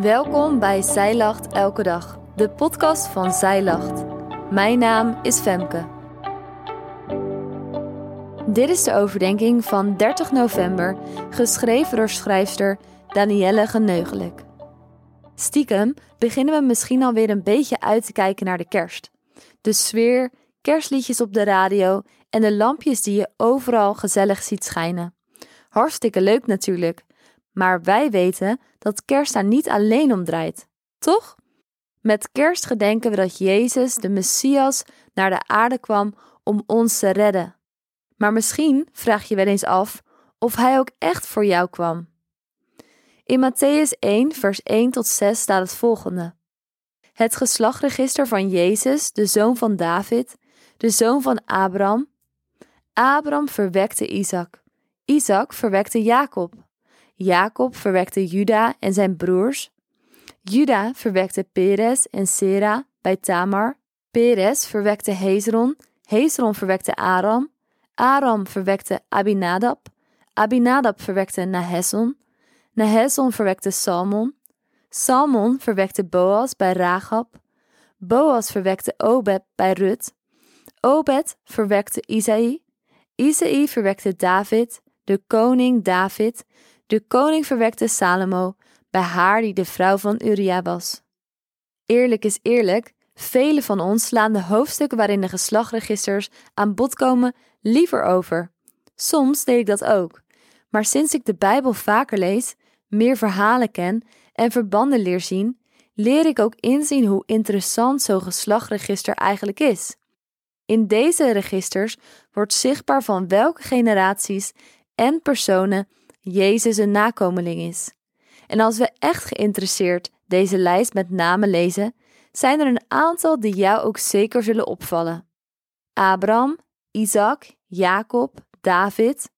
Welkom bij Zij Lacht Elke Dag, de podcast van Zij Lacht. Mijn naam is Femke. Dit is de overdenking van 30 november, geschreven door schrijfster Danielle Geneugelijk. Stiekem beginnen we misschien alweer een beetje uit te kijken naar de kerst. De sfeer, kerstliedjes op de radio en de lampjes die je overal gezellig ziet schijnen. Hartstikke leuk natuurlijk, maar wij weten dat kerst daar niet alleen om draait, toch? Met kerst gedenken we dat Jezus, de Messias, naar de aarde kwam om ons te redden. Maar misschien vraag je wel eens af of hij ook echt voor jou kwam. In Matthäus 1, vers 1 tot 6 staat het volgende: Het geslachtregister van Jezus, de zoon van David, de zoon van Abraham. Abraham verwekte Isaac. Isaac verwekte Jacob. Jacob verwekte Juda en zijn broers. Juda verwekte Perez en Sera bij Tamar. Perez verwekte Hezron. Hezron verwekte Aram. Aram verwekte Abinadab. Abinadab verwekte Nahesson. Nahesson verwekte Salmon. Salmon verwekte Boas bij Ragab. Boas verwekte Obed bij Rut. Obed verwekte Isaï. Isaï verwekte David, de koning David, de koning verwekte Salomo bij haar die de vrouw van Uria was. Eerlijk is eerlijk, velen van ons slaan de hoofdstukken waarin de geslachtregisters aan bod komen liever over. Soms deed ik dat ook, maar sinds ik de Bijbel vaker lees, meer verhalen ken en verbanden leer zien, leer ik ook inzien hoe interessant zo'n geslachtregister eigenlijk is. In deze registers wordt zichtbaar van welke generaties en personen Jezus een nakomeling is. En als we echt geïnteresseerd deze lijst met namen lezen, zijn er een aantal die jou ook zeker zullen opvallen. Abraham, Isaac, Jacob, David.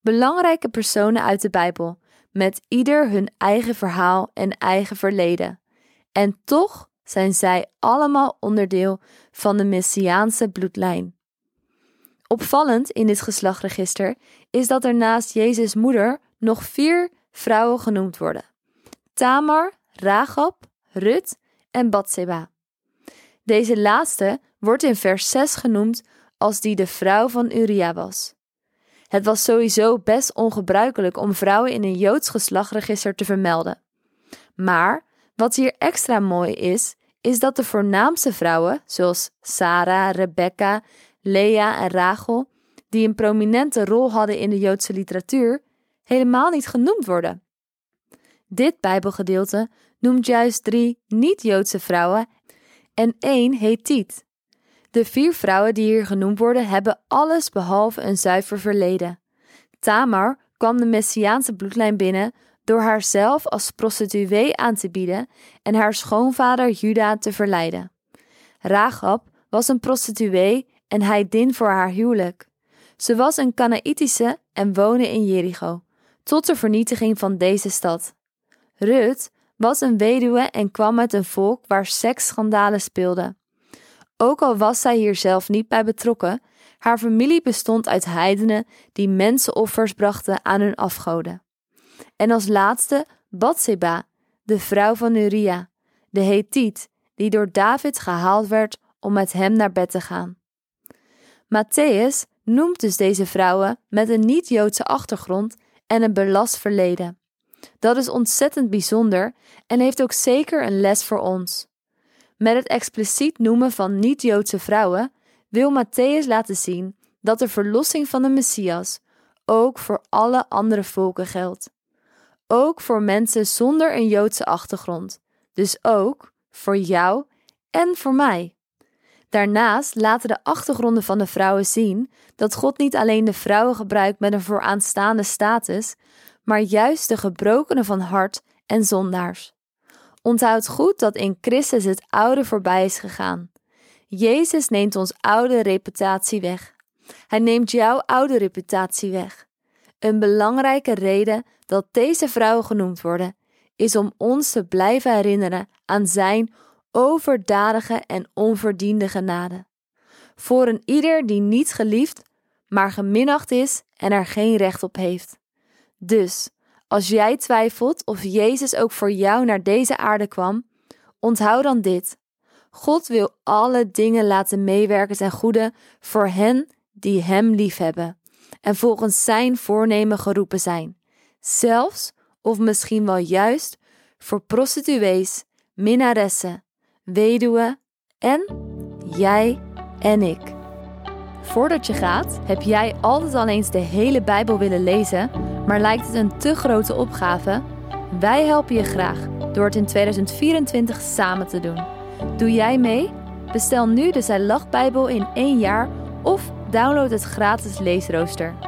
Belangrijke personen uit de Bijbel, met ieder hun eigen verhaal en eigen verleden. En toch zijn zij allemaal onderdeel van de Messiaanse bloedlijn. Opvallend in dit geslachtregister is dat er naast Jezus' moeder nog vier vrouwen genoemd worden: Tamar, Ragab, Rut en Batseba. Deze laatste wordt in vers 6 genoemd als die de vrouw van Uria was. Het was sowieso best ongebruikelijk om vrouwen in een Joods geslachtregister te vermelden. Maar wat hier extra mooi is, is dat de voornaamste vrouwen, zoals Sarah, Rebecca, Lea en Rachel, die een prominente rol hadden in de Joodse literatuur, helemaal niet genoemd worden. Dit Bijbelgedeelte noemt juist drie niet-Joodse vrouwen en één Hethiet. De vier vrouwen die hier genoemd worden hebben alles behalve een zuiver verleden. Tamar kwam de Messiaanse bloedlijn binnen door haarzelf als prostituee aan te bieden en haar schoonvader Juda te verleiden. Rahab was een prostituee en hij din voor haar huwelijk. Ze was een Canaïtische en woonde in Jericho, tot de vernietiging van deze stad. Rut was een weduwe en kwam uit een volk waar seksschandalen speelden. Ook al was zij hier zelf niet bij betrokken, haar familie bestond uit heidenen die mensenoffers brachten aan hun afgoden. En als laatste Batseba, de vrouw van Uria, de Hethiet, die door David gehaald werd om met hem naar bed te gaan. Matthäus noemt dus deze vrouwen met een niet-Joodse achtergrond en een belast verleden. Dat is ontzettend bijzonder en heeft ook zeker een les voor ons. Met het expliciet noemen van niet-Joodse vrouwen wil Matthäus laten zien dat de verlossing van de Messias ook voor alle andere volken geldt. Ook voor mensen zonder een Joodse achtergrond, dus ook voor jou en voor mij. Daarnaast laten de achtergronden van de vrouwen zien dat God niet alleen de vrouwen gebruikt met een vooraanstaande status, maar juist de gebrokenen van hart en zondaars. Onthoud goed dat in Christus het oude voorbij is gegaan. Jezus neemt ons oude reputatie weg. Hij neemt jouw oude reputatie weg. Een belangrijke reden dat deze vrouwen genoemd worden, is om ons te blijven herinneren aan zijn overdadige en onverdiende genade. Voor een ieder die niet geliefd, maar geminacht is en er geen recht op heeft. Dus, Als jij twijfelt of Jezus ook voor jou naar deze aarde kwam, onthoud dan dit. God wil alle dingen laten meewerken ten goede voor hen die Hem liefhebben en volgens Zijn voornemen geroepen zijn. Zelfs, of misschien wel juist, voor prostituees, minnaressen, weduwen en jij en ik. Voordat je gaat, heb jij altijd al eens de hele Bijbel willen lezen, maar lijkt het een te grote opgave? Wij helpen je graag door het in 2024 samen te doen. Doe jij mee? Bestel nu de Zij Lach Bijbel in één jaar of download het gratis leesrooster.